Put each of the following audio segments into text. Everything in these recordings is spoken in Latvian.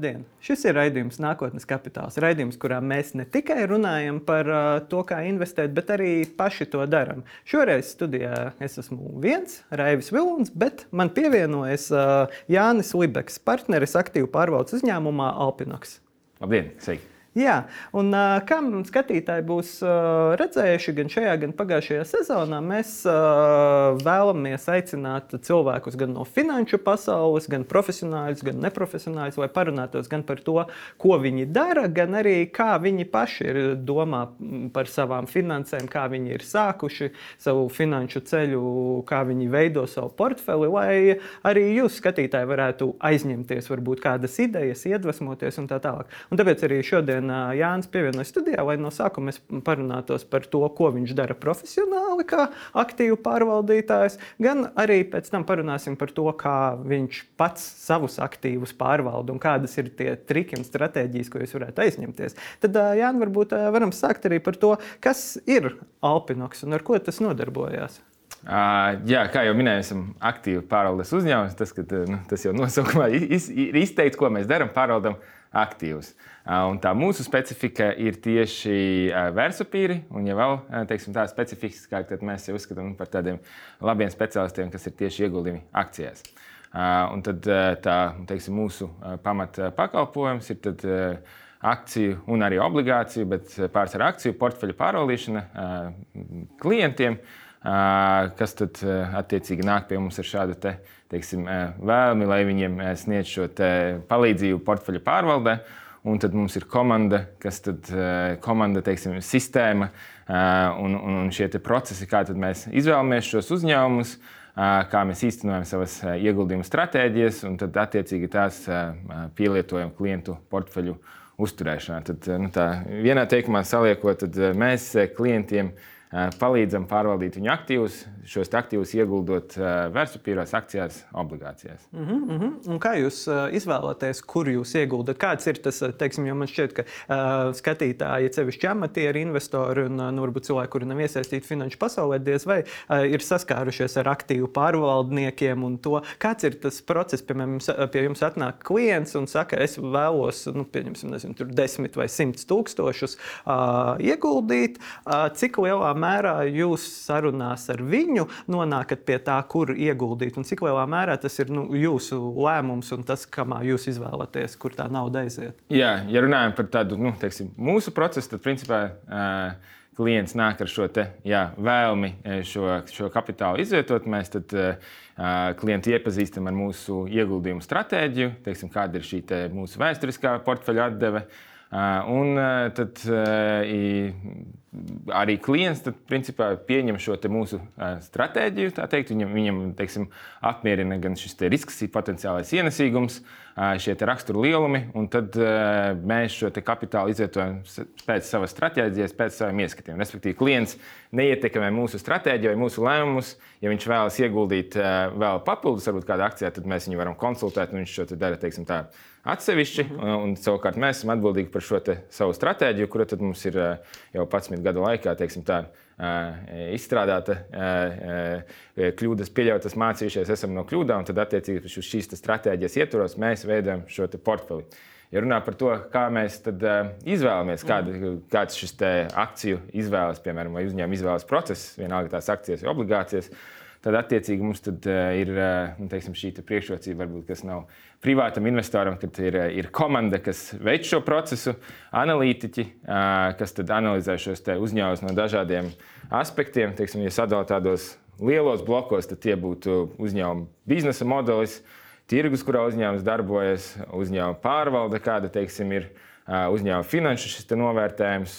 Labdien! Šis ir raidījums Nākotnes kapitāls. Raidījums, kurā mēs ne tikai runājam par uh, to, kā investēt, bet arī paši to darām. Šoreiz studijā es esmu viens, Raivis Vilons, bet man pievienojas uh, Jānis Libeks, partneris aktīvu pārvaldes uzņēmumā Alpinoks. Labdien! Sveiki! Jā, un uh, kā skatītāji būs uh, redzējuši gan šajā, gan pagājušajā sezonā, mēs uh, vēlamies aicināt cilvēkus gan no finanšu pasaules, gan profesionāļus, gan neprofesionāļus, lai parunātos gan par to, ko viņi dara, gan arī kā viņi paši ir domā par savām finansēm, kā viņi ir sākuši savu finanšu ceļu, kā viņi veido savu portfeli, lai arī jūs, skatītāji, varētu aizņemties varbūt kādas idejas, iedvesmoties un tā tālāk. Un tāpēc arī šodien šodien Jānis pievienojas studijā, lai no sākuma mēs parunātos par to, ko viņš dara profesionāli, kā aktīvu pārvaldītājs, gan arī pēc tam parunāsim par to, kā viņš pats savus aktīvus pārvalda un kādas ir tie triki un stratēģijas, ko jūs varētu aizņemties. Tad, Jānis, varbūt varam sākt arī par to, kas ir Alpinoks un ar ko tas nodarbojās. Uh, jā, kā jau minēju, esam aktīvi pārvaldes uzņēmums. Tas, ka, nu, tas jau nosaukumā ir izteikts, ko mēs darām, pārvaldam aktīvus. Un tā mūsu specifika ir tieši vērtspapīri, un ja vēl teiksim, tā specifiskāk, tad mēs jau uzskatām par tādiem labiem specialistiem, kas ir tieši ieguldījumi akcijās. Un tad tā, teiksim, mūsu pamata pakalpojums ir tad, akciju un arī obligāciju, bet pārsvarā akciju portfeļu pārvaldīšana klientiem, kas tad attiecīgi nāk pie mums ar šādu te, teiksim, vēlmi, lai viņiem sniedz šo palīdzību portfeļu pārvaldē. Un tad mums ir komanda, kas tad komanda, teiksim, sistēma un, un, un šie procesi, kā mēs izvēlamies šos uzņēmumus, kā mēs īstenojam savas ieguldījumu stratēģijas, un tad attiecīgi tās pielietojam klientu portfeļu uzturēšanā. Tad, nu, tā, vienā teikumā saliekot, tad mēs klientiem palīdzam pārvaldīt viņu aktīvus, šos aktīvus ieguldot vērtspapīros, akcijās, obligācijās. Uh -huh, uh -huh. Un kā jūs izvēlaties, kur jūs ieguldat? Kāds ir tas, teiksim, jo man šķiet, ka uh, skatītāji, sevišķi amatieri, investori un nu, varbūt cilvēki, kuri nav iesaistīti finanšu pasaulē, diez vai uh, ir saskārušies ar aktīvu pārvaldniekiem un to, kāds ir tas process, piemēram, jums, pie jums atnāk klients un saka, es vēlos, nu, pieņemsim, nezinu, tur desmit vai simts tūkstošus uh, ieguldīt, uh, cik lielā mērā jūs sarunās ar viņu nonākat pie tā, kur ieguldīt, un cik lielā mērā tas ir nu, jūsu lēmums un tas, kamā jūs izvēlaties, kur tā nauda aiziet? Jā, ja runājam par tādu nu, teiksim, mūsu procesu, tad principā. Uh, klients nāk ar šo te, jā, vēlmi šo, šo kapitālu izvietot, mēs tad uh, klientu iepazīstam ar mūsu ieguldījumu stratēģiju, teiksim, kāda ir šī mūsu vēsturiskā portfeļa atdeve. Uh, un uh, tad arī klients tad, principā, pieņem šo mūsu stratēģiju. Viņam, viņam teiksim, apmierina gan šis risks, potenciālais ienesīgums, šie rakstura lielumi, un tad mēs šo kapitālu izvietojam pēc savas stratēģijas, pēc saviem ieskatiem. Respektīvi, klients neietekmē mūsu stratēģiju vai mūsu lēmumus. Ja viņš vēlas ieguldīt vēl papildus, varbūt kādā akcijā, tad mēs viņu varam konsultēt, un viņš šo dara teiksim, tā, atsevišķi. Mm -hmm. un, un, savukārt mēs esam atbildīgi par šo savu stratēģiju, kura mums ir jau 11 gadu laikā tā, izstrādāta, kļūdas pieļautas, mācījušies, esam no kļūdām, tad attiecīgi uz šīs stratēģijas ietvaros mēs veidojam šo portfeli. Ja runā par to, kā mēs izvēlamies, kāda, kāds šis akciju izvēles, piemēram, vai uzņēmuma izvēles process, vienalga tās akcijas vai obligācijas, tad attiecīgi mums tad, ir nu, teiksim, šī te priekšrocība, varbūt, kas nav privātam investoram, kad ir, ir komanda, kas veic šo procesu, analītiķi, kas analizē šos uzņēmumus no dažādiem aspektiem. Teiksim, ja sadalām tādos lielos blokos, tad tie būtu uzņēmuma biznesa modelis, tirgus, kurā uzņēmums darbojas, uzņēmuma pārvalde, kāda teiksim, ir uzņēmuma finanšu novērtējums,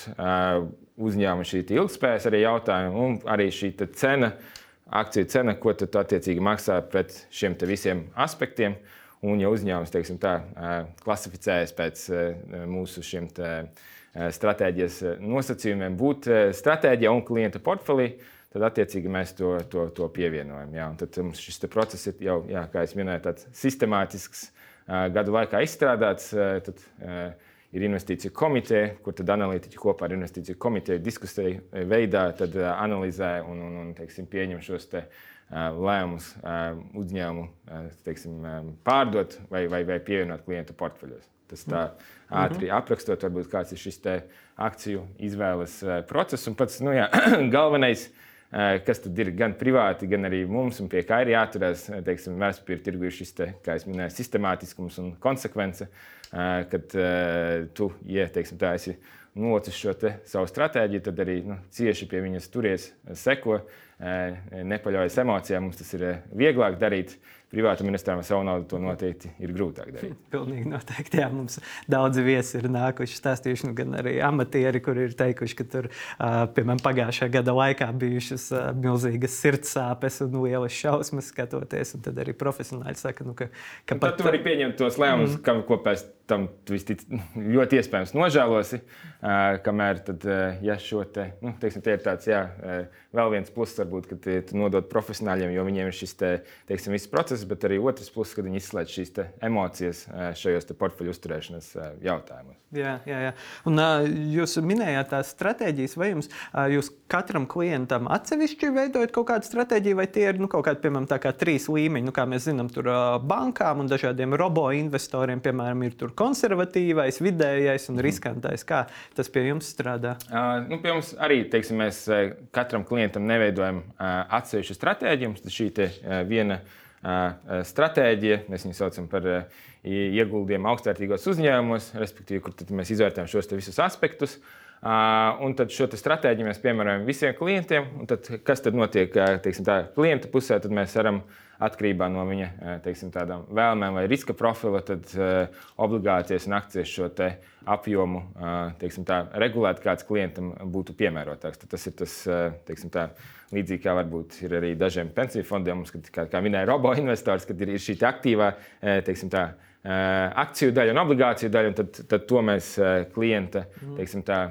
uzņēmuma šī ilgspējas arī jautājumi un arī šī cena. Akciju cena, ko tu attiecīgi maksā pret šiem visiem aspektiem. Un, ja uzņēmums teiksim, tā, klasificējas pēc mūsu šiem stratēģijas nosacījumiem, būt stratēģija un klienta portfelī, tad attiecīgi mēs to, to, to pievienojam. Jā. Un tad mums šis process ir jau, jā, kā jau minēju, tāds sistemātisks, gadu laikā izstrādāts. Tad, ir investīciju komiteja, kur tad analītiķi kopā ar investīciju komiteju diskusiju veidā analizē un, un, un teiksim, pieņem šos te, uh, lēmumus uzņēmumu teiksim, pārdot vai, vai, vai pievienot klientu portfeļos. Tas tā ātri aprakstot, varbūt kāds ir šis akciju izvēles process. Un pats nu, jā, galvenais, kas tad ir gan privāti, gan arī mums, un pie kā ir jāturās, teiksim, vērtspapīra tirgu ir šis, te, kā jau minēju, sistemātiskums un konsekvence, kad tu, ja teiksim, tā esi nocis šo savu stratēģiju, tad arī nu, cieši pie viņas turies, seko, nepaļaujas emocijām. Mums tas ir vieglāk darīt privātam investoram savu naudu to noteikti ir grūtāk darīt. Pilnīgi noteikti. Jā, mums daudzi viesi ir nākuši stāstījuši, nu, gan arī amatieri, kuri ir teikuši, ka tur, piemēram, pagājušā gada laikā bijušas milzīgas sirds sāpes un lielas šausmas skatoties. Un tad arī profesionāļi saka, nu, ka, ka pat... Tad tu vari pieņemt tos lēmumus, mm. ko pēc tam vistic, ļoti iespējams nožēlosi. Kamēr tad, ja šo te, nu, teiksim, te ir tāds, jā, vēl viens pluss, varbūt, ka tu nodod profesionāļiem, jo viņiem ir šis te, teiksim, viss process bet arī otrs puses, kad viņi izslēdz šīs emocijas šajos portfeļu uzturēšanas jautājumos. Jā, jā, jā. Un jūs minējāt tās stratēģijas, vai jums, jūs katram klientam atsevišķi veidojat kaut kādu stratēģiju, vai tie ir nu, kaut kādi, piemēram, kā trīs līmeņi, nu, kā mēs zinām, tur bankām un dažādiem robo investoriem, piemēram, ir tur konservatīvais, vidējais un mhm. riskantais. Kā tas pie jums strādā? Uh, nu, pie mums arī, teiksim, mēs katram klientam neveidojam uh, atsevišķu stratēģiju. Mums šī te, uh, viena uh, stratēģija. Mēs viņu saucam par ieguldījumu augstvērtīgos uzņēmumos, respektīvi, kur mēs izvērtējam šos visus aspektus. Un tad šo stratēģiju mēs piemērojam visiem klientiem. Tad, kas tad notiek teiksim, tā, klienta pusē? Tad mēs varam atkarībā no viņa teiksim, vēlmēm vai riska profila, tad obligācijas un akcijas šo apjomu teiksim, tā, regulēt, kāds klientam būtu piemērotāks. Tad tas ir tas, teiksim, tā, Līdzīgi kā varbūt ir arī dažiem pensiju fondiem, mums, kad, kā, kā minēja robo investors, kad ir, ir šī aktīvā teiksim, tā, akciju daļa un obligāciju daļa, un tad, tad to mēs klienta mhm. teiksim, tā,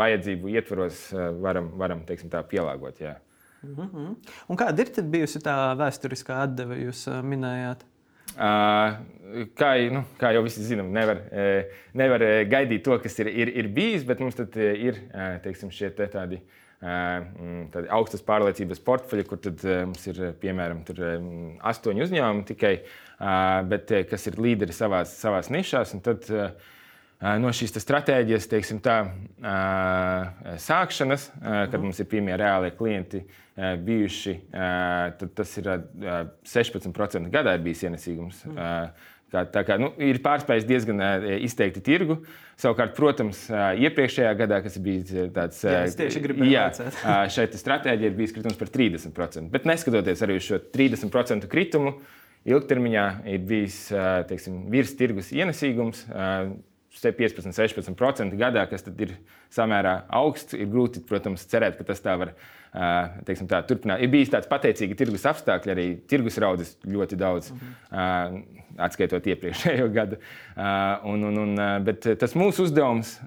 vajadzību ietvaros varam, varam teiksim, tā, pielāgot. Jā. Mm -hmm. Un kāda ir bijusi tā vēsturiskā atdeve, jūs minējāt? Uh, kā, nu, kā jau visi zinām, nevar, nevar gaidīt to, kas ir, ir, ir bijis, bet mums ir teiksim, šie te tādi uh, Mm, augstas pārliecības portfeļi, kur mums ir piemēram astoņi uzņēmumi tikai, bet kas ir līderi savās, savās nišās. Tad, no šīs stratēģijas, teiksim, tā, sākšanas, kad mhm. mums ir pirmie reālie klienti bijuši, tad tas ir 16% gadā ir bijis ienesīgums. Mm. Kā, tā kā, nu, ir pārspējis diezgan uh, izteikti tirgu. Savukārt, protams, uh, iepriekšējā gadā, kas bija tāds uh, jā, šeit stratēģija ir bijis kritums par 30%. Bet neskatoties arī uz šo 30% kritumu, ilgtermiņā ir bijis teiksim, virs tirgus ienesīgums. 15, 16% gadā, kas ir samērā augsts. Ir grūti, protams, cerēt, ka tas tā var teiksim, tā, turpināt. Ir bijis tāds pateicīgs tirgus apstākļi, arī tirgus raudzes ļoti daudz, uh -huh. atskaitot iepriekšējo gadu. Un, un, un, bet tas mūsu uzdevums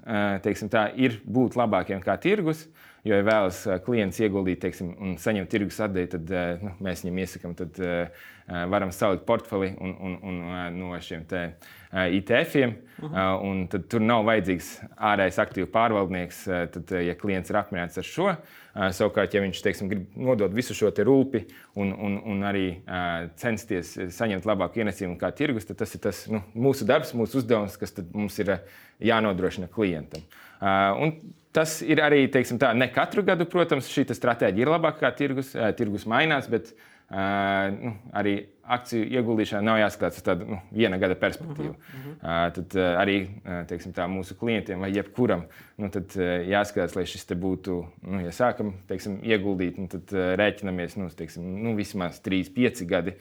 teiksim, tā, ir būt labākiem kā tirgus. Jo, ja vēlas klients ieguldīt teiksim, un saņemt tirgus atdevi, tad nu, mēs viņam iesakām, tad varam salikt portfeli un, un, un no šiem te, ITF-iem. Uh -huh. Tur nav vajadzīgs ārējais aktīvu pārvaldnieks, tad, ja klients ir apmierināts ar šo. Savukārt, ja viņš teiksim, grib nodot visu šo rūpi un, un, un arī censties saņemt labāku ienesīgumu kā tirgus, tad tas ir tas, nu, mūsu darbs, mūsu uzdevums, kas mums ir jānodrošina klientam. Uh, tas ir arī teiksim, tā, ne katru gadu, protams, šī stratēģija ir labāka kā tirgus. Tirgus mainās, bet nu, arī akciju ieguldīšanā nav jāskatās uz tādu nu, viena gada perspektīvu. Uh -huh, uh. Tad arī teiksim, tā, mūsu klientiem vai jebkuram nu, tad, jāskatās, lai šis būtu, nu, ja sākam teiksim, ieguldīt, nu, tad rēķinamies nu, teiksim, nu, vismaz 3-5 gadi.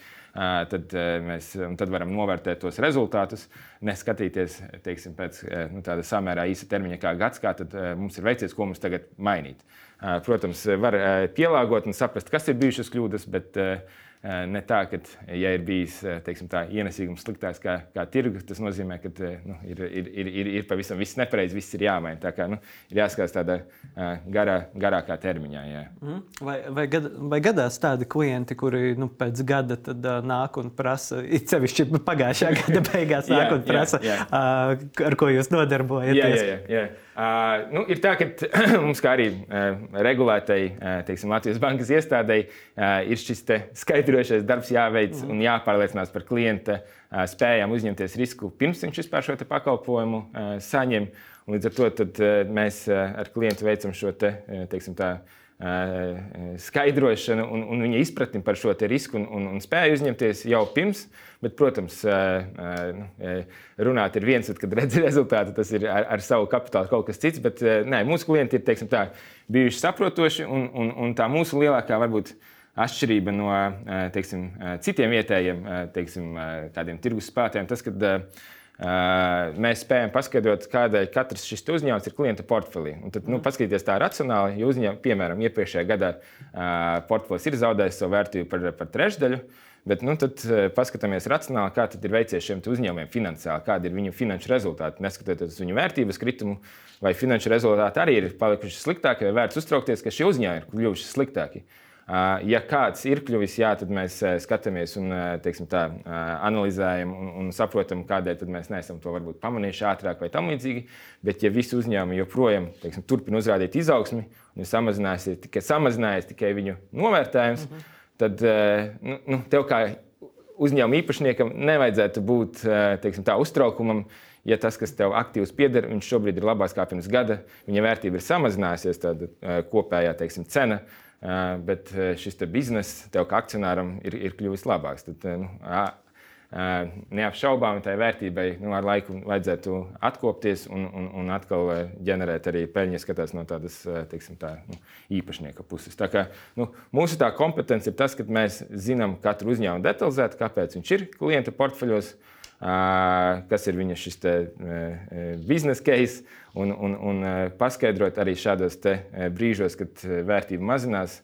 Tad mēs tad varam novērtēt tos rezultātus, neskatīties teiksim, pēc nu, tāda samērā īsa termiņa, kā gads, kā tad mums ir veicies, ko mums tagad mainīt. Protams, var pielāgot un saprast, kas ir bijušas kļūdas, bet ne tā, ka, ja ir bijis teiksim, tā, ienesīgums sliktāks kā, kā tirgus, tas nozīmē, ka nu, ir, ir, ir, ir, pavisam viss nepareizi, viss ir jāmaina. Tā kā nu, ir jāskatās tādā garā, garākā termiņā. Jā. Mm. Vai, vai, gad, vai gadās tādi klienti, kuri nu, pēc gada tad, uh, nāk un prasa, it sevišķi pagājušā gada beigās nāk un prasa, jā, jā, jā. Uh, ar ko jūs nodarbojaties? Jā, jā, jā, jā. Uh, nu, ir tā, ka mums, kā arī uh, regulētai uh, teiksim, Latvijas bankas iestādēji, ir šis skaidrošais darbs jāveic mm. un jāpārliecinās par klienta spējām uzņemties risku pirms viņš vispār šo pakalpojumu saņem. Un līdz ar to tad, mēs ar klientu veicam šo te, teiksim, tā, skaidrošanu un, un viņa izpratni par šo risku un, un, un spēju uzņemties jau pirms. Bet, protams, nu, runāt ir viens, kad redz rezultātu, tas ir ar, ar savu kapitālu kaut kas cits. Bet nē, mūsu klienti ir teiksim, tā, bijuši saprotoši un, un, un tā mūsu lielākā varbūt atšķirība no teiksim, citiem vietējiem teiksim, tirgus spēlētājiem, tas, ka mēs spējam paskaidrot, kādēļ katrs šis uzņēmums ir klienta portfelī. Un tad, nu, paskatieties tā racionāli, ja uzņēmums, piemēram, iepriekšējā gadā portfels ir zaudējis savu vērtību par, par trešdaļu. Bet nu, tad paskatāmies racionāli, kā ir veicies šiem uzņēmumiem finansiāli, kādi ir viņu finanšu rezultāti. Neskatoties uz viņu vērtības kritumu, vai finanšu rezultāti arī ir palikuši sliktāki, vai vērts uztraukties, ka šie uzņēmumi ir kļuvuši sliktāki. Ja kāds ir kļuvis, jā, tad mēs skatāmies un teiksim, tā, analizējam un, un saprotam, kādēļ mēs neesam to varbūt pamanījuši ātrāk vai tam līdzīgi. Bet, ja visi uzņēmumi joprojām teiksim, turpina uzrādīt izaugsmi un samazinājies tikai, samazinājies tikai viņu novērtējums, mm -hmm. tad nu, nu, tev kā uzņēmuma īpašniekam nevajadzētu būt teiksim, tā, uztraukumam. Ja tas, kas tev aktīvs pieder, viņš šobrīd ir labāks kā pirms gada, viņa vērtība ir samazinājusies, tad kopējā teiksim, cena bet šis bizness tev kā akcionāram ir, ir kļuvis labāks. Tad, nu, neapšaubāmi tai vērtībai nu, ar laiku vajadzētu atkopties un, un, un atkal ģenerēt arī peļņu, skatās no tādas teiksim, tā, nu, īpašnieka puses. Tā kā, nu, mūsu tā kompetence ir tas, ka mēs zinām katru uzņēmumu detalizēti, kāpēc viņš ir klienta portfeļos kas ir viņa šis biznesa case, un, un, un paskaidrot arī šādos brīžos, kad vērtība mazinās,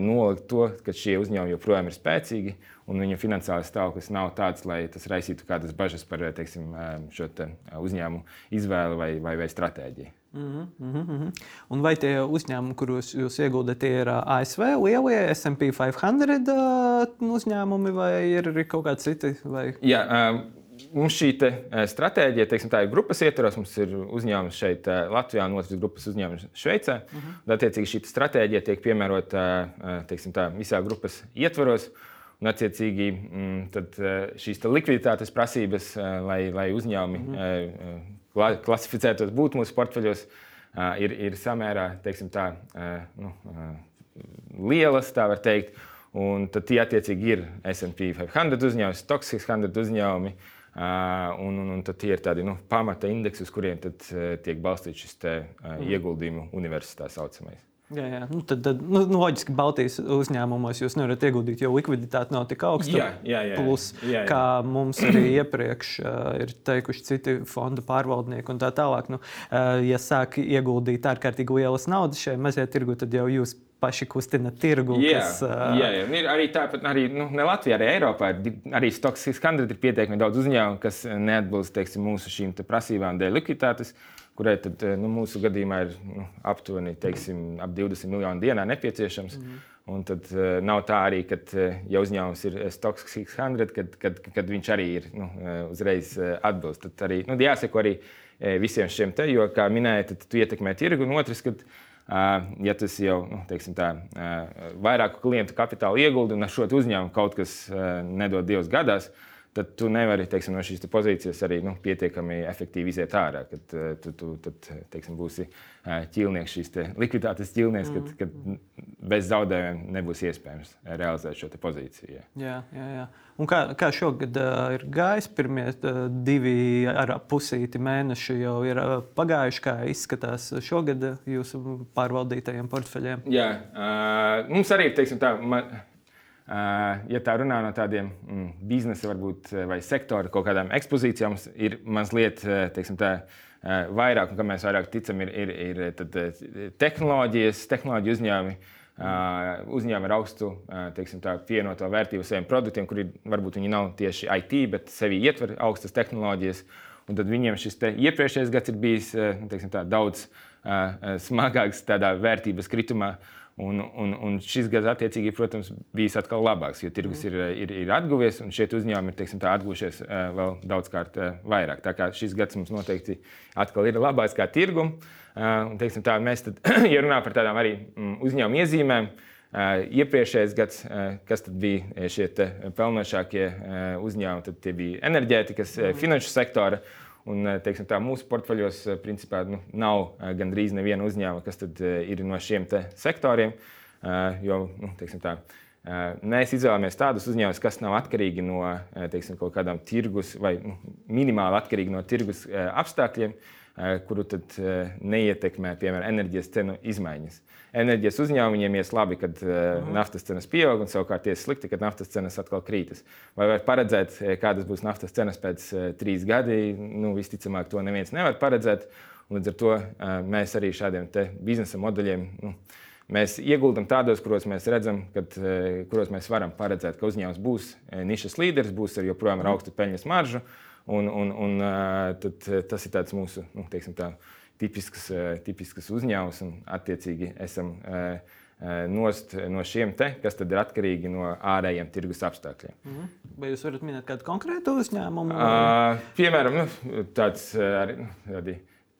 nolikt to, ka šie uzņēmumi joprojām ir spēcīgi un viņu finansiālais stāvoklis nav tāds, lai tas raisītu kādas bažas par teiksim, šo te uzņēmumu izvēli vai, vai, vai stratēģiju. Mm -hmm. Un vai tie uzņēmumi, kuros jūs ieguldat, ir ASV lielie SP 500 uzņēmumi vai ir kaut kādi citi? Vai? Jā, mums šī stratēģija, teiksim, tā ir grupas ietvaros. Mums ir uzņēmums šeit, Latvijā, un otrs grupas uzņēmums Šveicē. Uh mhm. -huh. Attiecīgi, šī stratēģija tiek piemērota teiksim, tā, visā grupas ietvaros. Un, attiecīgi, mm, šīs likviditātes prasības, lai, lai uzņēmumi uh mhm. -huh. klasificētos, būtu mūsu portfeļos, ir, ir samērā teiksim, tā, nu, lielas, tā var teikt. Un tad tie attiecīgi ir SP 500 uzņēmumi, Stoks 500 uzņēmumi. Uh, Un, un, un tie ir tādi nu, pamata indeksi, uz kuriem tiek balstīts šis te, mm. ieguldījumu universitātes saucamais. Jā, jā. Nu, tad, tad nu, nu, loģiski, Baltijas uzņēmumos jūs nevarat ieguldīt, jo likviditāte nav tik augsta. Jā, jā, jā, plus, jā, jā. kā mums arī iepriekš uh, ir teikuši citi fondu pārvaldnieki un tā tālāk. Nu, uh, ja sāk ieguldīt ārkārtīgi lielas naudas šajā mazajā tirgu, tad jau jūs paši kustina tirgu. Jā, kas, uh... jā, jā. Ir arī tāpat, arī nu, ne Latvijā, arī Eiropā ir arī Stoks Skandrīt ir pietiekami daudz uzņēmumu, kas neatbilst teiksim, mūsu šīm prasībām dēļ likviditātes, kurai tad, nu, mūsu gadījumā ir nu, aptuveni teiksim, ap 20 miljonu dienā nepieciešams. Mm -hmm. Un tad uh, nav tā arī, ka, ja uzņēmums ir Stoks 600, kad, kad, kad viņš arī ir nu, uzreiz atbilst. Tad arī nu, jāseko arī visiem šiem te, jo, kā minēja, tad tu ietekmē tirgu. Un otrs, kad, uh, ja tas jau nu, tā, vairāku klientu kapitālu ieguldi un ar šo uzņēmumu kaut kas nedod divas gadās, tad tu nevari teiksim, no šīs pozīcijas arī nu, pietiekami efektīvi iziet ārā. Kad tu, tu tad, teiksim, būsi ķīlnieks, šīs likviditātes ķīlnieks, mm. kad, kad bez zaudējumiem nebūs iespējams realizēt šo pozīciju. Jā, jā, jā. Un kā, kā šogad uh, ir gājis? Pirmie uh, divi ar pusīti mēneši jau ir uh, pagājuši. Kā izskatās šogad jūsu pārvaldītajiem portfeļiem? Jā, uh, mums arī teiksim, tā. Man, ja tā runā no tādiem mm, biznesa varbūt, vai sektora kaut kādām ekspozīcijām, ir mazliet teiksim, tā, vairāk, un kam mēs vairāk ticam, ir, ir, ir tad, tehnoloģijas, tehnoloģiju uzņēmumi uzņēmumi ar augstu teiksim, tā, pievienoto vērtību saviem produktiem, kuri varbūt viņi nav tieši IT, bet sevi ietver augstas tehnoloģijas. Un tad viņiem šis iepriekšējais gads ir bijis teiksim, tā, daudz smagāks tādā vērtības kritumā. Un, un, un šis gads, attiecīgi, protams, bijis atkal labāks, jo tirgus ir, ir, ir atguvies, un šie uzņēmumi ir teiksim, atguvušies vēl daudzkārt vairāk. Tā kā šis gads mums noteikti atkal ir labāks kā tirgum. Un, teiksim, tā, mēs, tad, ja runājam par tādām arī mm, uzņēmumu iezīmēm, iepriekšējais gads, kas bija šie pelnošākie uzņēmumi, tad tie bija enerģētikas, finanšu sektora. Un, eh, teiksim, tā, mūsu portfeļos eh, principā, nu, nav eh, gandrīz neviena uzņēmuma, kas ir no šiem sektoriem. Jo, nu, teiksim, tā, mēs izvēlamies tādus uzņēmumus, kas nav atkarīgi no teiksim, kaut kādām tirgus vai nu, minimāli atkarīgi no tirgus apstākļiem, kuru tad neietekmē, piemēram, enerģijas cenu izmaiņas enerģijas uzņēmumiem ies labi, kad uh, naftas cenas pieaug, un savukārt ies slikti, kad naftas cenas atkal krītas. Vai var paredzēt, eh, kādas būs naftas cenas pēc trīs gadiem? Nu, visticamāk, to neviens nevar paredzēt. Līdz ar to mēs arī šādiem biznesa modeļiem. Nu, Mēs ieguldam tādos, kuros mēs redzam, kad, kuros mēs varam paredzēt, ka uzņēmums būs nišas līderis, būs ar joprojām ar augstu peļņas maržu. Un, un, un, tad, tas ir mūsu nu, teiksim, tā, tipisks, tipisks uzņēmums un attiecīgi esam nost no šiem te, kas ir atkarīgi no ārējiem tirgus apstākļiem. -hmm. Vai jūs varat minēt kādu konkrētu uzņēmumu? Uh, piemēram, nu, tāds arī. Nu,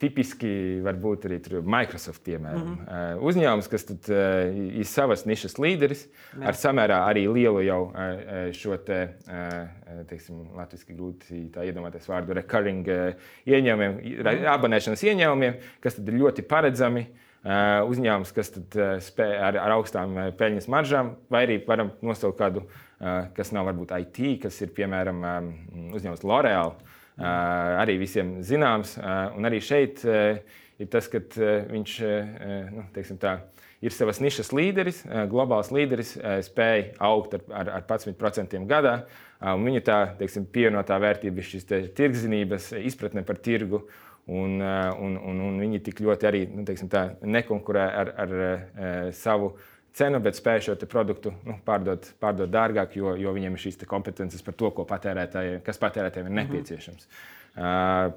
tipiski var būt arī Microsoft, piemēram, mm -hmm. uzņēmums, kas tad, uh, ir savas nišas līderis, Jā. ar samērā arī lielu jau uh, šo te, uh, teiksim, latviešu grūti iedomāties vārdu recurring uh, ieņēmumiem, mm -hmm. abonēšanas ieņēmumiem, kas tad ir ļoti paredzami. Uh, uzņēmums, kas tad, uh, spēj ar, ar augstām uh, peļņas maržām, vai arī varam nosaukt kādu, uh, kas nav varbūt IT, kas ir piemēram um, uzņēmums L'Oreal. Uh, arī visiem zināms. Un arī šeit ir tas, ka viņš nu, tā, ir savas nišas līderis, globāls līderis, spēja augt ar, ar, ar 11% gadā. Viņa tā teiksim, pievienotā vērtība ir šīs tirgzinības, izpratne par tirgu. Un, un, un, un viņi tik ļoti arī nu, teiksim, tā, nekonkurē ar, ar, ar savu uh, cenu, bet spēj šo produktu nu, pārdot, pārdot dārgāk, jo, jo viņiem ir šīs kompetences par to, patērētājiem, kas patērētājiem ir mhm. nepieciešams. Mm -hmm. Uh,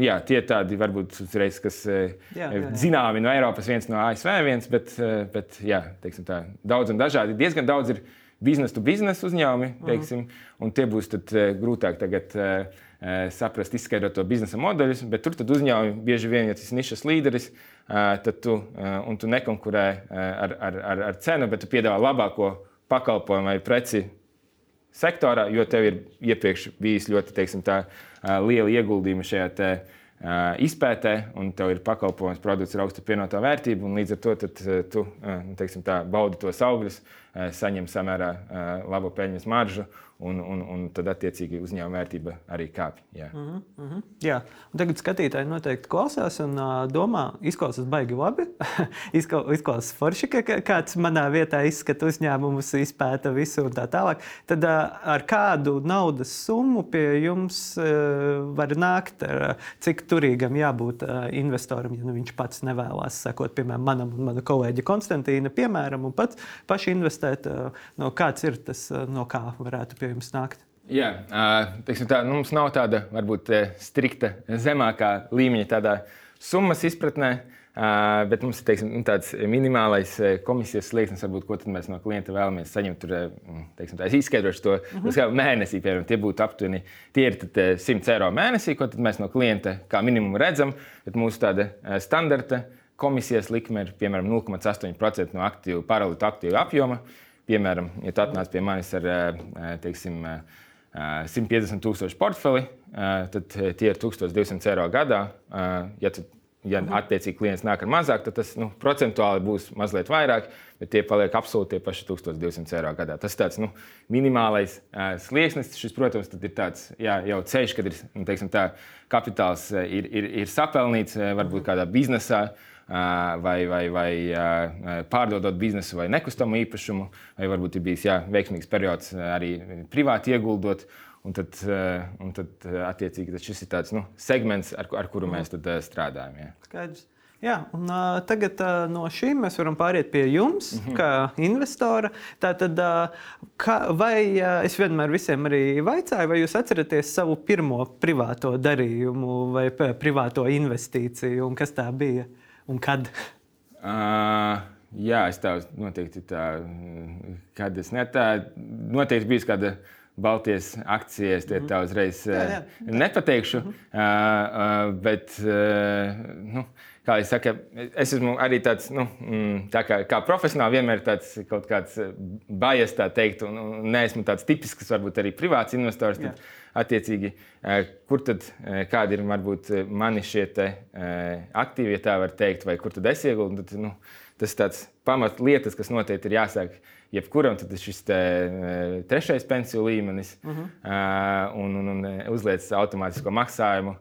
jā, tie tādi varbūt uzreiz, kas jā, jā, jā. zināmi no Eiropas, viens no ASV, viens, bet, bet jā, tā, daudz un dažādi. Diezgan daudz ir biznesa to biznesa uzņēmumi, mhm. teiksim, mm -hmm. un tie būs tad, grūtāk tagad. Uh, saprast, izskaidrot to biznesa modeļus, bet tur uzņēmumi bieži vien, ja tas ir nišas līderis, uh, tad tu, tu nekonkurē ar, ar, ar, ar cenu, bet tu piedāvā labāko pakalpojumu vai preci sektorā, jo tev ir iepriekš bijis ļoti teiksim, tā, liela ieguldījuma šajā te, izpētē, un tev ir pakalpojums, produkts ar augstu pievienoto vērtību, un līdz ar to tad, tu teiksim, tā, baudi tos augļus, saņem samērā labu peļņas maržu un, un, un tad attiecīgi uzņēmuma vērtība arī kāpj. Jā. Uh -huh. jā. Un tagad skatītāji noteikti klausās un domā, izklausās baigi labi. izklausās forši, ka kāds manā vietā izskata uzņēmumus, izpēta visu un tā tālāk. Tad ar kādu naudas summu pie jums var nākt, uh, cik turīgam jābūt investoram, ja nu, viņš pats nevēlas sekot, piemēram, manam un mana kolēģa Konstantīna, piemēram, un pats paši investēt, uh, no kāds ir tas, uh, no kā varētu pie jums nākt? Jā, teiksim, tā, nu, mums nav tāda varbūt strikta zemākā līmeņa tādā summas izpratnē. Bet mums ir teiksim, nu, tāds minimālais komisijas slieksnis, varbūt, ko mēs no klienta vēlamies saņemt. Tur, teiksim, tā, es izskaidrošu to mhm. -huh. mēnesī, piemēram, tie būtu aptuveni tie ir tad, 100 eiro mēnesī, ko mēs no klienta kā minimumu redzam. Bet mūsu tāda standarta komisijas likme ir piemēram 0,8% no aktīvu, paralītu aktīvu apjoma. Uh, Piemēram, ja tu atnāc pie manis ar eh, eh, teiksim, 150 eh, tūkstošu portfeli, tad tie ir 1200 eiro gadā. Ja, tu, ja mhm. attiecīgi klients nāk ar mazāk, tad tas nu, procentuāli būs mazliet vairāk, bet tie paliek absolūti tie paši 1200 eiro gadā. Tas ir tāds nu, minimālais uh, slieksnis. Šis, protams, ir tāds jā, jau ceļš, kad ir, nu, teiksim, tā, kapitāls ir, ir, ir sapelnīts varbūt kādā biznesā. Uh, vai, vai, vai pārdodot biznesu vai nekustamo īpašumu, vai varbūt ir bijis jā, veiksmīgs periods arī privāti ieguldot. Un tad, un tad attiecīgi, tad šis ir tāds nu, segments, ar, ar kuru mēs strādājam. Jā. Skaidrs. Jā, un, uh, tagad uh, no šīm mēs varam pāriet pie jums, mm -hmm. kā investora. Tātad, uh, kā, vai uh, es vienmēr visiem arī vaicāju, vai jūs atceraties savu pirmo privāto darījumu vai privāto investīciju, un kas tā bija un kad? Uh, jā, es tā noteikti tā, kad es ne tā, noteikti bijis kāda Baltijas akcijas, tie tā uzreiz jā, jā. nepateikšu. Mm -hmm. uh, uh, bet, uh, nu, kā jau saka, es esmu arī tāds, nu, mm, tā kā, kā profesionāli, vienmēr tāds kaut kāds bajas, tā teikt, un, un neesmu tāds tipisks, varbūt arī privāts investors. Tad, attiecīgi, kur tad kādi ir varbūt mani šie te, aktīvi, ja tā var teikt, vai kur tad es ieguldu, tad nu, tas ir tāds pamatlietas, kas noteikti ir jāsāk jebkuram tad šis te, trešais pensiju līmenis -huh. uh, un, un, un uzliec automātisko maksājumu.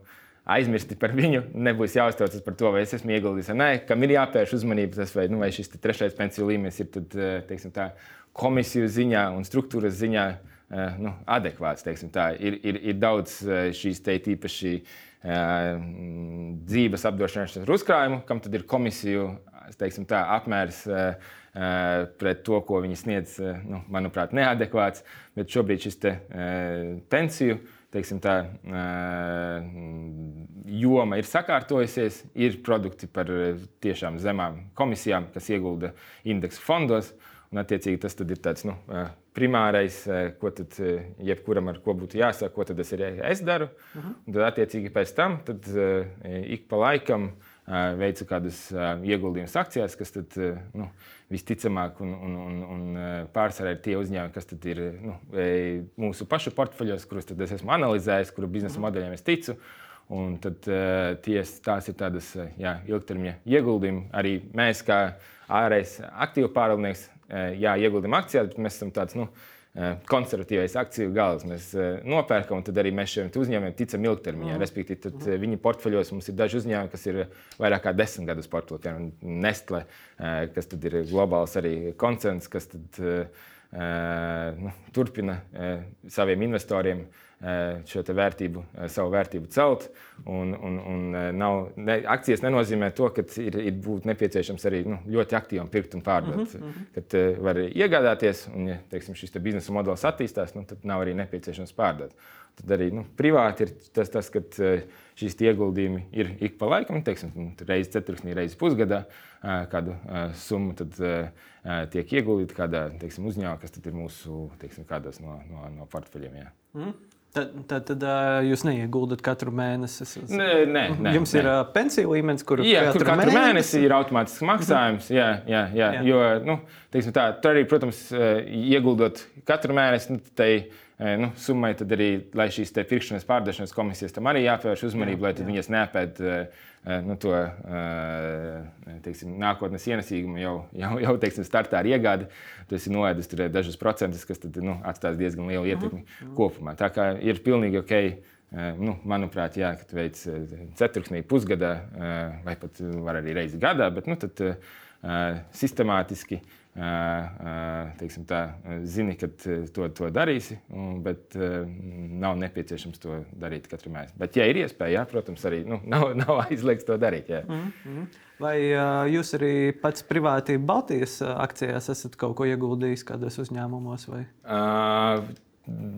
Aizmirsti par viņu, nebūs jāuztraucas par to, vai es esmu ieguldījis vai nē, kam ir jāpērš uzmanība, tas, vai, nu, vai šis trešais pensiju līmenis ir tad, e, teiksim, tā, komisiju ziņā un struktūras ziņā uh, nu, adekvāts. Ir, ir, ir daudz šīs te tīpaši uh, dzīves apdrošināšanas uzkrājumu, kam tad ir komisiju teiksim, tā, apmērs. Eh, pret to, ko viņi sniedz, eh, nu, manuprāt, neadekvāts. Bet šobrīd šis te, eh, pensiju teiksim, tā, joma ir sakārtojusies, ir produkti par tiešām zemām komisijām, kas iegulda indeksu fondos. Un, attiecīgi, tas ir tāds nu, primārais, ko tad jebkuram ar ko būtu jāsaka, ko tad es, ir, es daru. Uh mhm. -huh. Un tad, attiecīgi, pēc tam tad, ik pa laikam uh, veicu kādus ieguldījumus akcijās, kas tad, nu, visticamāk un, un, un, un pārsvarā ir tie uzņēmumi, kas ir nu, mūsu pašu portfeļos, kurus es esmu analizējis, kuru biznesa mhm. modeļiem es ticu. Un tad, ties, tās ir tādas jā, ilgtermiņa ieguldījumi. Arī mēs, kā ārējais aktīvu pārvaldnieks, jā, ieguldām akcijās, bet mēs esam tāds. Nu, konservatīvais akciju gals. Mēs eh, nopērkam, un tad arī mēs šiem uzņēmumiem ticam ilgtermiņā. Mm. Respektīvi, tad mm. viņu portfeļos mums ir daži uzņēmumi, kas ir vairāk kā desmit gadus portfeļos. Piemēram, Nestle, kas ir globāls arī koncerns, kas tad, nu, turpina saviem investoriem šo vērtību, savu vērtību celt. Un, un, un nav, ne, akcijas nenozīmē to, ka ir, ir nepieciešams arī nu, ļoti aktīvi pirkt un pārdot. Mm -hmm. Kad var iegādāties, un ja teiksim, šis te biznesa modelis attīstās, nu, tad nav arī nepieciešams pārdot. Tad arī nu, privāti ir tas, tas ka šīs ieguldījumi ir ik pa laikam, teiksim, nu, reizes ceturksnī, reizes pusgadā, kādu summu tad, tiek ieguldīta kādā teiksim, uzņēmumā, kas ir mūsu teiksim, no, no, no portfeļiem. Jā. Mm. Tad, tad, tad uh, jūs neieguldat katru mēnesi. Nē, nē, nē, Jums nē. ir uh, pensiju līmenis, kur jā, katru, kur katru mēnesi... mēnesi ir automātisks maksājums. Jā, jā, jā. jā. Jo, nu, tā, tur arī, protams, ieguldot katru mēnesi, nu, tai nu, summai, tad arī, lai šīs pirkšanas pārdošanas komisijas tam arī jāpievērš uzmanība, jā, lai viņas neapēd nu, to teiksim, nākotnes ienesīgumu jau, jau, jau teiksim, startā ar iegādi. Tas ir noēdis dažus procentus, kas tad, nu, atstās diezgan lielu ietekmi -huh. Mhm. kopumā. Tā kā ir pilnīgi ok. Nu, manuprāt, jā, kad veic ceturksnī, pusgadā, vai pat var arī reizi gadā, bet nu, tad, sistemātiski uh, teiksim, tā, zini, ka to, to darīsi, bet nav nepieciešams to darīt katru mēnesi. Bet, ja ir iespēja, jā, protams, arī nu, nav, nav aizliegts to darīt. Jā. Mm -hmm. Vai uh, jūs arī pats privāti Baltijas akcijās esat kaut ko ieguldījis kādos uzņēmumos? Vai? Uh,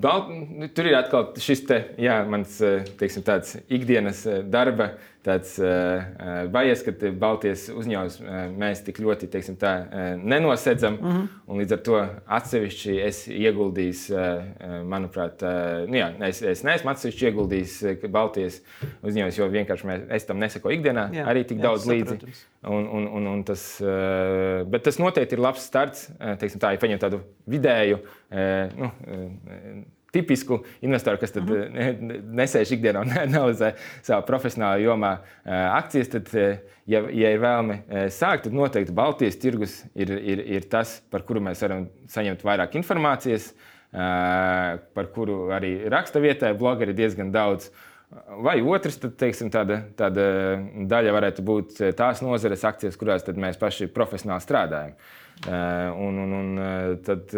Bal, nu, tur ir atkal šis te, jā, mans teiksim, ikdienas darba tāds uh, bajies, ka Baltijas uzņēmums uh, mēs tik ļoti teiksim, tā, uh, nenosedzam. Mm -hmm. Līdz ar to atsevišķi es ieguldīju, uh, manuprāt, uh, nu, jā, es, es neesmu atsevišķi ieguldījis Baltijas uzņēmums, jo vienkārši mēs, es tam nesakoju ikdienā jā, arī tik jā, daudz līdzi. Un, un, un, un tas, uh, bet tas noteikti ir labs starts, uh, teiksim, tā, ja paņem tādu vidēju. Uh, nu, uh, tipisku investoru, kas tad, mhm. -huh. nesēž ikdienā un analizē savā profesionālajā jomā akcijas, tad, ja, ja ir vēlme sākt, tad noteikti Baltijas tirgus ir, ir, ir tas, par kuru mēs varam saņemt vairāk informācijas, par kuru arī raksta vietējā blogeri diezgan daudz. Vai otrs, tad, teiksim, tāda, tāda daļa varētu būt tās nozares akcijas, kurās mēs paši profesionāli strādājam. Un, un, un tad,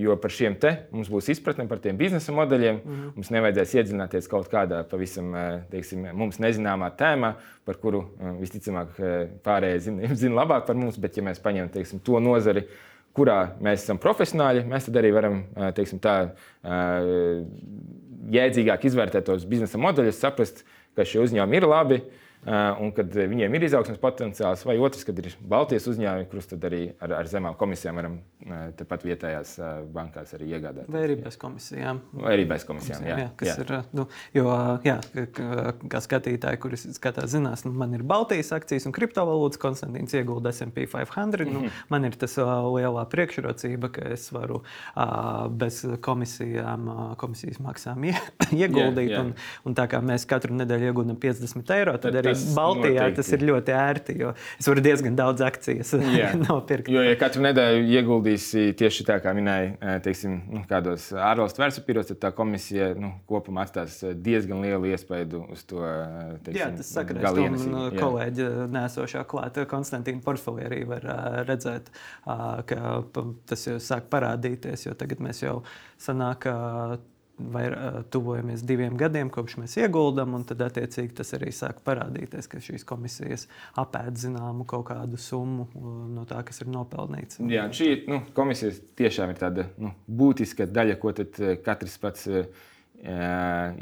jo par šiem te mums būs izpratne par tiem biznesa modeļiem, mm -hmm. mums nevajadzēs iedziļināties kaut kādā pavisam teiksim, mums nezināmā tēmā, par kuru visticamāk pārējie zina, zina labāk par mums. Bet, ja mēs paņemam teiksim, to nozari, kurā mēs esam profesionāļi, mēs tad arī varam teiksim, tā, jēdzīgāk izvērtēt tos biznesa modeļus, saprast, ka šie uzņēmumi ir labi, Eh, un kad viņiem ir izaugsmes potenciāls, vai otrs, kad ir Baltijas uzņēmumi, kurus arī ar, ar zemām komisijām varam eh, tepat vietējās eh, bankās arī iegādāt. Vai arī bez komisijām. Vai arī bez komisijām, komisijām jā. jā, kas jā. Ir, nu, jo, jā, kā skatītāji, kurus skatās, zinās, nu, man ir Baltijas akcijas un kriptovalūtas, Konstantīns iegulda S&P 500. Nu, mm -hmm. Man ir tas lielā priekšrocība, ka es varu bez komisijām, komisijas maksām ieguldīt. Jā, jā. Un, un tā kā mēs katru nedēļu ieguldam 50 eiro, tad arī tas Baltijā noteikti. tas ir ļoti ērti, jo es varu diezgan daudz akcijas nopirkt. Jo, ja katru nedēļu ieguldīsi tieši tā, kā minēji, eh, teiksim, nu, kādos ārvalstu vērtspapīros, tad tā komisija nu, kopumā atstās eh, diezgan lielu iespaidu uz to. Eh, teiksim, jā, tas sakarās ar to kolēģi nēsošā klāta. Konstantīna portfelī arī var redzēt, ka tas jau sāk parādīties, jo tagad mēs jau sanāk vai tuvojamies diviem gadiem, kopš mēs ieguldām, un tad attiecīgi tas arī sāk parādīties, ka šīs komisijas apēd zināmu kaut kādu summu no tā, kas ir nopelnīts. Jā, šī nu, komisija tiešām ir tāda nu, būtiska daļa, ko katrs pats uh,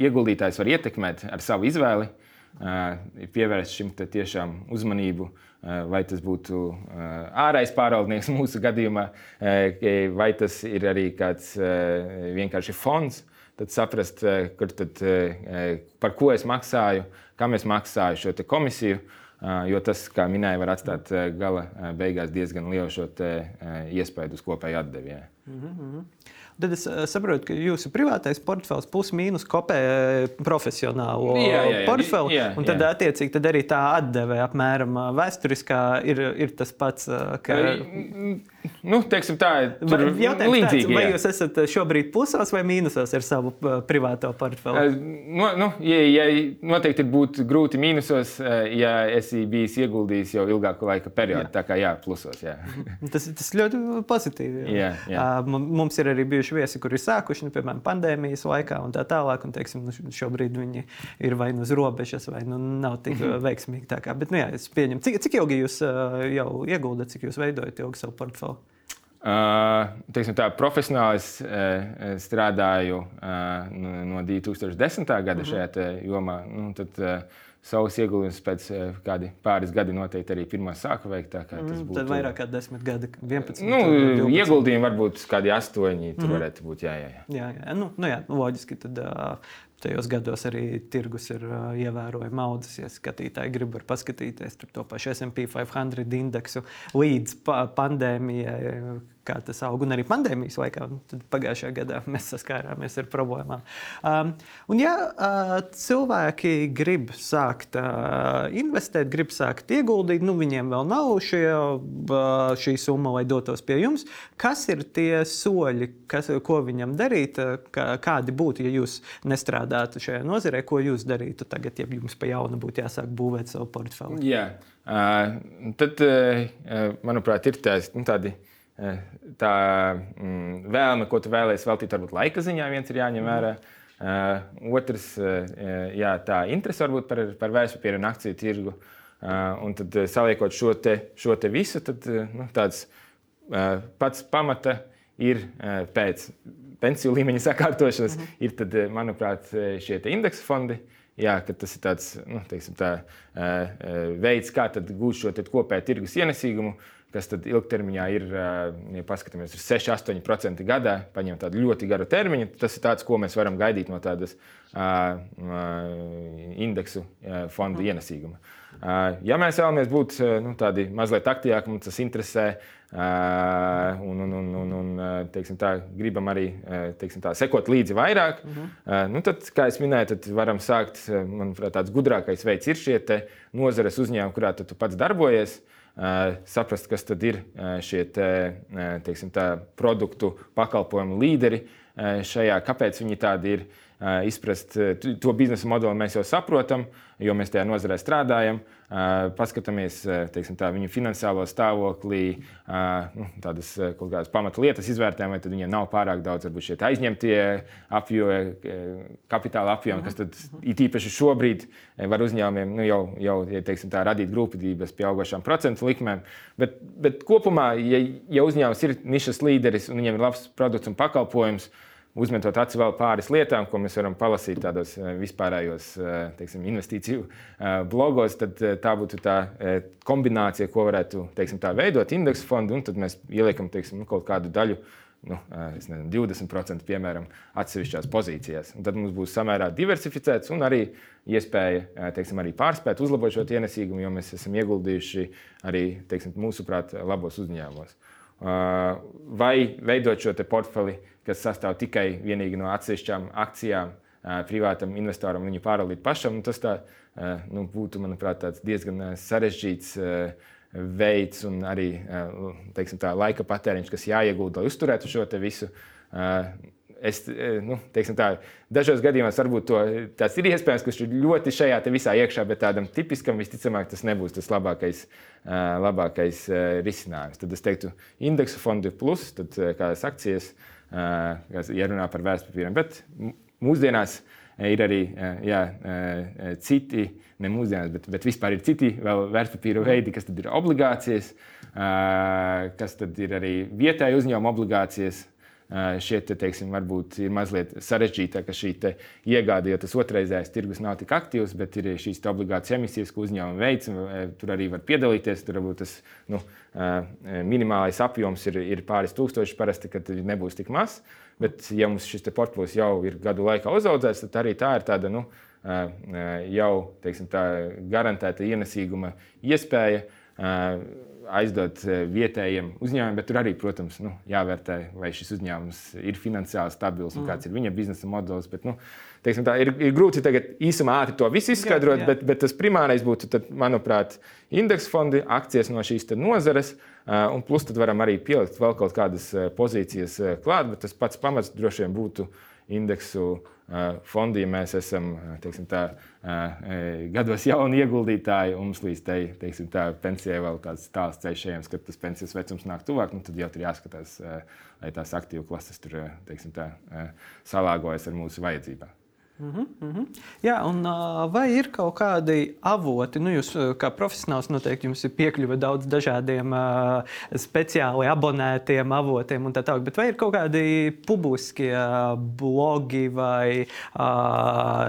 ieguldītājs var ietekmēt ar savu izvēli. Uh, pievērst šim tiešām uzmanību, uh, vai tas būtu uh, ārējais pārvaldnieks mūsu gadījumā, vai tas ir arī kāds vienkārši fonds, tad saprast, eh, tad, eh, eh, par ko es maksāju, kam es maksāju šo komisiju. Jo tas, kā minēju, var atstāt gala beigās diezgan lielu iespēju uz kopēju atdevi. Mm -hmm. Tad es saprotu, ka jūsu privātais portfels plus-mínus kopē profesionālo jā, jā, jā, portfeli. Jā, jā. Un tad, jā. attiecīgi, tad arī tā atdeve apmēram vēsturiskā ir, ir tas pats. Ka... Nu, teiksim, tā ir līdzīga. Vai jūs esat šobrīd plusos vai mīnusos ar savu privāto portfeli? No, nu, ja, ja noteikti būtu grūti mīnusos, ja esi bijis ieguldījis jau ilgāku laika periodu. Jā. Tā kā jā, plusos. Jā. tas, tas ļoti pozitīvi. Jā. Jā. Mums ir arī bijuši viesi, kuri sākuši, nu, piemēram, pandēmijas laikā un tā tālāk. Un, teiksim, nu, šobrīd viņi ir vai nu uz robežas, vai nu nav tik veiksmīgi. Kā, bet, nu, jā, cik, cik ilgi jūs jau ieguldat, cik jūs veidojat ilgu savu portfeli? Uh, teiksim, tā, profesionāli es uh, strādāju uh, no 2010. gada mm -hmm. šajā jomā. Nu, tad, savus ieguldījumus pēc kādi pāris gadi noteikti arī pirmā sāku veikt. Mm, būtu, tad vairāk kā 10 gadi, 11. Nu, 12. ieguldījumi varbūt kādi 8, tur mm -hmm. varētu būt. Jā, jā, jā. jā, jā. Nu, nu, jā loģiski. Tad, Tajos gados arī tirgus ir uh, ievērojami audzis. Ja skatītāji grib paskatīties to pašu SP 500 indeksu līdz pa pandēmijai, kā tas aug. Un arī pandēmijas laikā, pagājušajā gadā mēs saskārāmies ar problēmām. Um, un, ja uh, cilvēki grib sākt uh, investēt, grib sākt ieguldīt, nu viņiem vēl nav šie, uh, šī summa, lai dotos pie jums, kas ir tie soļi, kas, ko viņam darīt, kā, kādi būtu, ja jūs nestrādātu šajā nozarē, ko jūs darītu tagad, ja jums pa jaunu būtu jāsāk būvēt savu portfeli? Jā, uh, tad, uh, manuprāt, ir tās, nu, tādi Eh, tā mm, vēlme, ko tu vēlēsies veltīt, varbūt laika ziņā, viens ir jāņem vērā. Uh, otrs, uh, jā, tā interese varbūt par, par vērtspapīru un akciju tirgu. Uh, un tad saliekot šo te, šo te visu, tad nu, tāds uh, pats pamata ir uh, pēc pensiju līmeņa sakārtošanas, mm -hmm. ir, tad, manuprāt, šie indeksa fondi. Jā, tas ir tāds nu, teiksim, tā, veids, kā gūt šo kopēju tirgus ienesīgumu, kas tad ilgtermiņā ir, ja paskatāmies, ir 6-8% gadā, paņem tādu ļoti garu termiņu. Tas ir tāds, ko mēs varam gaidīt no tādas uh, indeksu fondu mm. ienesīguma. Uh, ja mēs vēlamies būt nu, tādi mazliet aktīvāki, mums tas interesē, un, un, un, un, un teiksim, tā, gribam arī teiksim, tā, sekot līdzi vairāk, mm -hmm. uh, nu, tad, kā jau minēju, tad varam sākt. Manuprāt, tāds gudrākais veids ir šie nozares uzņēmumi, kurā tu pats darbojies. Uh, saprast, kas tad ir šie te, teiksim, tā, produktu pakalpojumu līderi šajā, kāpēc viņi tādi ir. izprast to biznesa modeli, mēs jau saprotam, jo mēs tajā nozarē strādājam. Paskatāmies teiksim, tā, viņu finansiālo stāvoklī, nu, tādas kaut kādas pamatlietas izvērtējam, vai viņiem nav pārāk daudz varbūt, aizņemtie apjomi, kapitāla apjomi, kas tad it īpaši šobrīd var uzņēmumiem nu, jau, jau ja, teiksim, tā, radīt grūtības pie augošām procentu likmēm. Bet, bet kopumā, ja, ja uzņēmums ir nišas līderis un viņiem ir labs produkts un pakalpojums, uzmetot acu vēl pāris lietām, ko mēs varam palasīt tādos eh, vispārējos eh, teiksim, investīciju eh, blogos, tad tā būtu tā kombinācija, ko varētu teiksim, tā, veidot indeksu fondu, un tad mēs ieliekam teiksim, nu, kaut kādu daļu. Nu, nezinu, 20% piemēram atsevišķās pozīcijās. Un tad mums būs samērā diversificēts un arī iespēja teiksim, arī pārspēt, uzlabot šo ienesīgumu, jo mēs esam ieguldījuši arī teiksim, mūsuprāt labos uzņēmumos. Vai veidot šo portfeli uh, kas sastāv tikai no atsevišķām akcijām, privātam investoram viņu pārvaldīt pašam. Tas tā, nu, būtu, manuprāt, diezgan sarežģīts veids un arī teiksim, tā, laika patēriņš, kas jāiegulda, lai uzturētu šo visu. Es, nu, tā, dažos gadījumos varbūt to, tas ir iespējams, viņš ir ļoti šajā visā iekšā, bet tādam tipiskam visticamāk tas nebūs tas labākais, labākais risinājums. Tad es teiktu, indeksu fondi plus, tad kādas akcijas, uh, ja runā par vērtspapīriem. Bet mūsdienās ir arī jā, citi, ne mūsdienās, bet, bet vispār ir citi vērtspapīru veidi, kas ir obligācijas, kas ir arī vietēji uzņēmuma obligācijas. Šie te, teiksim, varbūt ir mazliet sarežģītāk, ka šī iegāde, jo tas otrreizējais tirgus nav tik aktīvs, bet ir šīs obligācijas emisijas, ko uzņēmumi veic. Tur arī var piedalīties. Tur varbūt tas nu, minimālais apjoms ir, ir pāris tūkstoši, parasti, kad nebūs tik mazs. Bet, ja mums šis portfels jau ir gadu laikā uzaudzēts, tad arī tā ir tāda nu, jau teiksim, tā, garantēta ienesīguma iespēja aizdot eh, vietējiem uzņēmumiem, bet tur arī, protams, nu, jāvērtē, vai šis uzņēmums ir finansiāli stabils un mm. kāds ir viņa biznesa modelis. Bet, nu, teiksim, tā, ir, ir grūti tagad īsumā ātri to visu izskaidrot, jā, jā. Bet, bet tas primārais būtu, tad, manuprāt, indeksu fondi, akcijas no šīs nozares. Eh, un plus tad varam arī pielikt vēl kaut kādas eh, pozīcijas klāt, bet tas pats pamats droši vien būtu indeksu fondi, ja mēs esam tā, gados jauni ieguldītāji, un mums līdz tai, teiksim, tā, pensijai vēl tāds tāls ceļš ejams, kad tas pensijas vecums nāk tuvāk, nu, tad jau tur jāskatās, lai tās aktīvu klases tur teiksim, tā, salāgojas ar mūsu vajadzībām. Mm -hmm, mm -hmm. Jā, un vai ir kaut kādi avoti, nu, jūs kā profesionāls noteikti jums ir piekļuve daudz dažādiem speciāli abonētiem avotiem un tā tālāk, bet vai ir kaut kādi publiskie blogi vai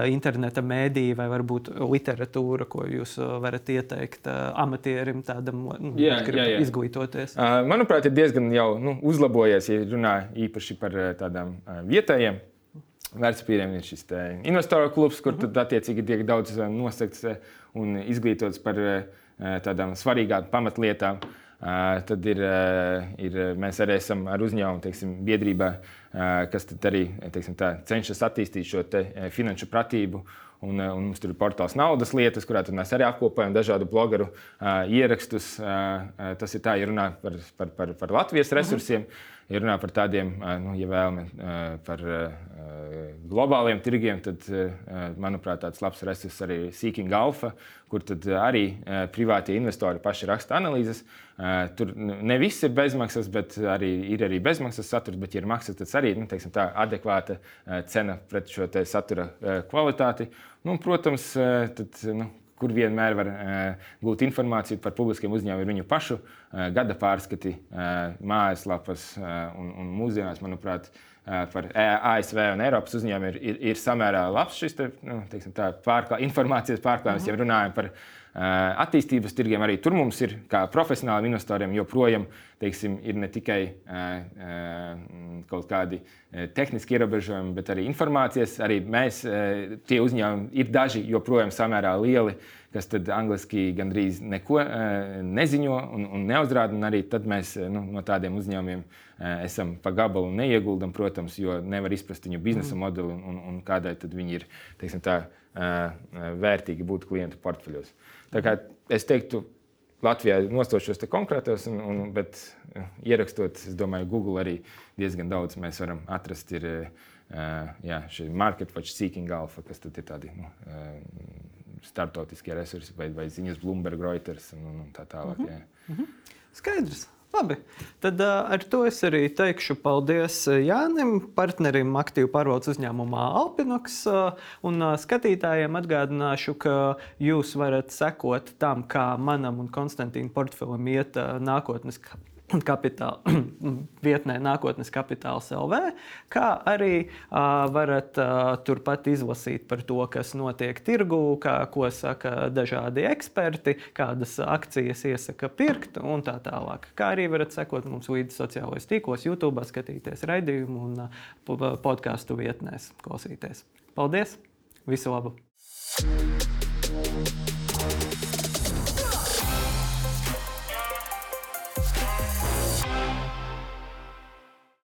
interneta mēdīji vai varbūt literatūra, ko jūs varat ieteikt amatierim tādam, nu, jā, jā, jā. izglītoties? Manuprāt, ir diezgan jau nu, uzlabojies, ja runā īpaši par tādām vietējiem vērtspapīriem ir šis investoru klubs, kur tad attiecīgi tiek daudz eh, nosakts eh, un izglītots par eh, tādām svarīgām pamatlietām. Tad ir, ir, mēs arī esam ar uzņēmumu teiksim, biedrībā, kas arī teiksim, tā, cenšas attīstīt šo finanšu pratību. Un, un mums tur ir portāls naudas lietas, kurā mēs arī apkopojam dažādu blogeru ierakstus. Tas ir tā, ja runā par, par, par, par Latvijas resursiem. Uh -huh. Ja runā par tādiem, nu, ja vēlamies par globāliem tirgiem, tad, manuprāt, tāds labs resurs arī Seeking Alpha, kur arī privātie investori paši raksta analīzes. Tur ne viss ir bezmaksas, bet arī ir arī bezmaksas saturs. Bet, ja ir maksas, tad arī nu, teiksim, tā adekvāta cena pret šo satura kvalitāti. Nu, protams, tad, nu, kur vienmēr var uh, gūt informāciju par publiskiem uzņēmumiem, ir viņu pašu uh, gada pārskati, uh, mājaslapas un, un mūsdienās, manuprāt, par ASV un Eiropas uzņēmumiem ir, ir, ir samērā labs šis te, nu, teiksim, tā, pārklā, informācijas pārklājums, mm -hmm. ja runājam par attīstības tirgiem. Arī tur mums ir, kā profesionāliem investoriem, joprojām teiksim, ir ne tikai kaut kādi tehniski ierobežojumi, bet arī informācijas. Arī mēs, tie uzņēmumi, ir daži joprojām samērā lieli kas tad angliski gandrīz neko neziņo un, un neuzrāda. Un arī tad mēs nu, no tādiem uzņēmumiem esam pa gabalu neieguldam, protams, jo nevar izprast viņu biznesa mm. modeli un, un, un kādai tad viņi ir teiksim, tā, vērtīgi būt klientu portfeļos. Es teiktu, Latvijā nostošos te konkrētos, un, un, bet ierakstot, es domāju, Google arī diezgan daudz mēs varam atrast. Ir, jā, šī market watch seeking alfa, kas tad ir tādi nu, startautiskie resursi vai, vai ziņas Bloomberg, Reuters un, un tā tālāk. Mm -hmm. Mm -hmm. Skaidrs. Labi, tad ar to es arī teikšu paldies Jānim, partnerim aktīvu pārvaldes uzņēmumā Alpinox. Un skatītājiem atgādināšu, ka jūs varat sekot tam, kā manam un Konstantīna portfelim iet nākotnes kapitāla, vietnē nākotnes kapitāls LV, kā arī uh, varat uh, turpat izlasīt par to, kas notiek tirgū, kā, ko saka dažādi eksperti, kādas akcijas iesaka pirkt un tā tālāk. Kā arī varat sekot mums līdzi sociālajos tīklos, YouTube, skatīties raidījumu un uh, podkāstu vietnēs, klausīties. Paldies! Visu labu! thank you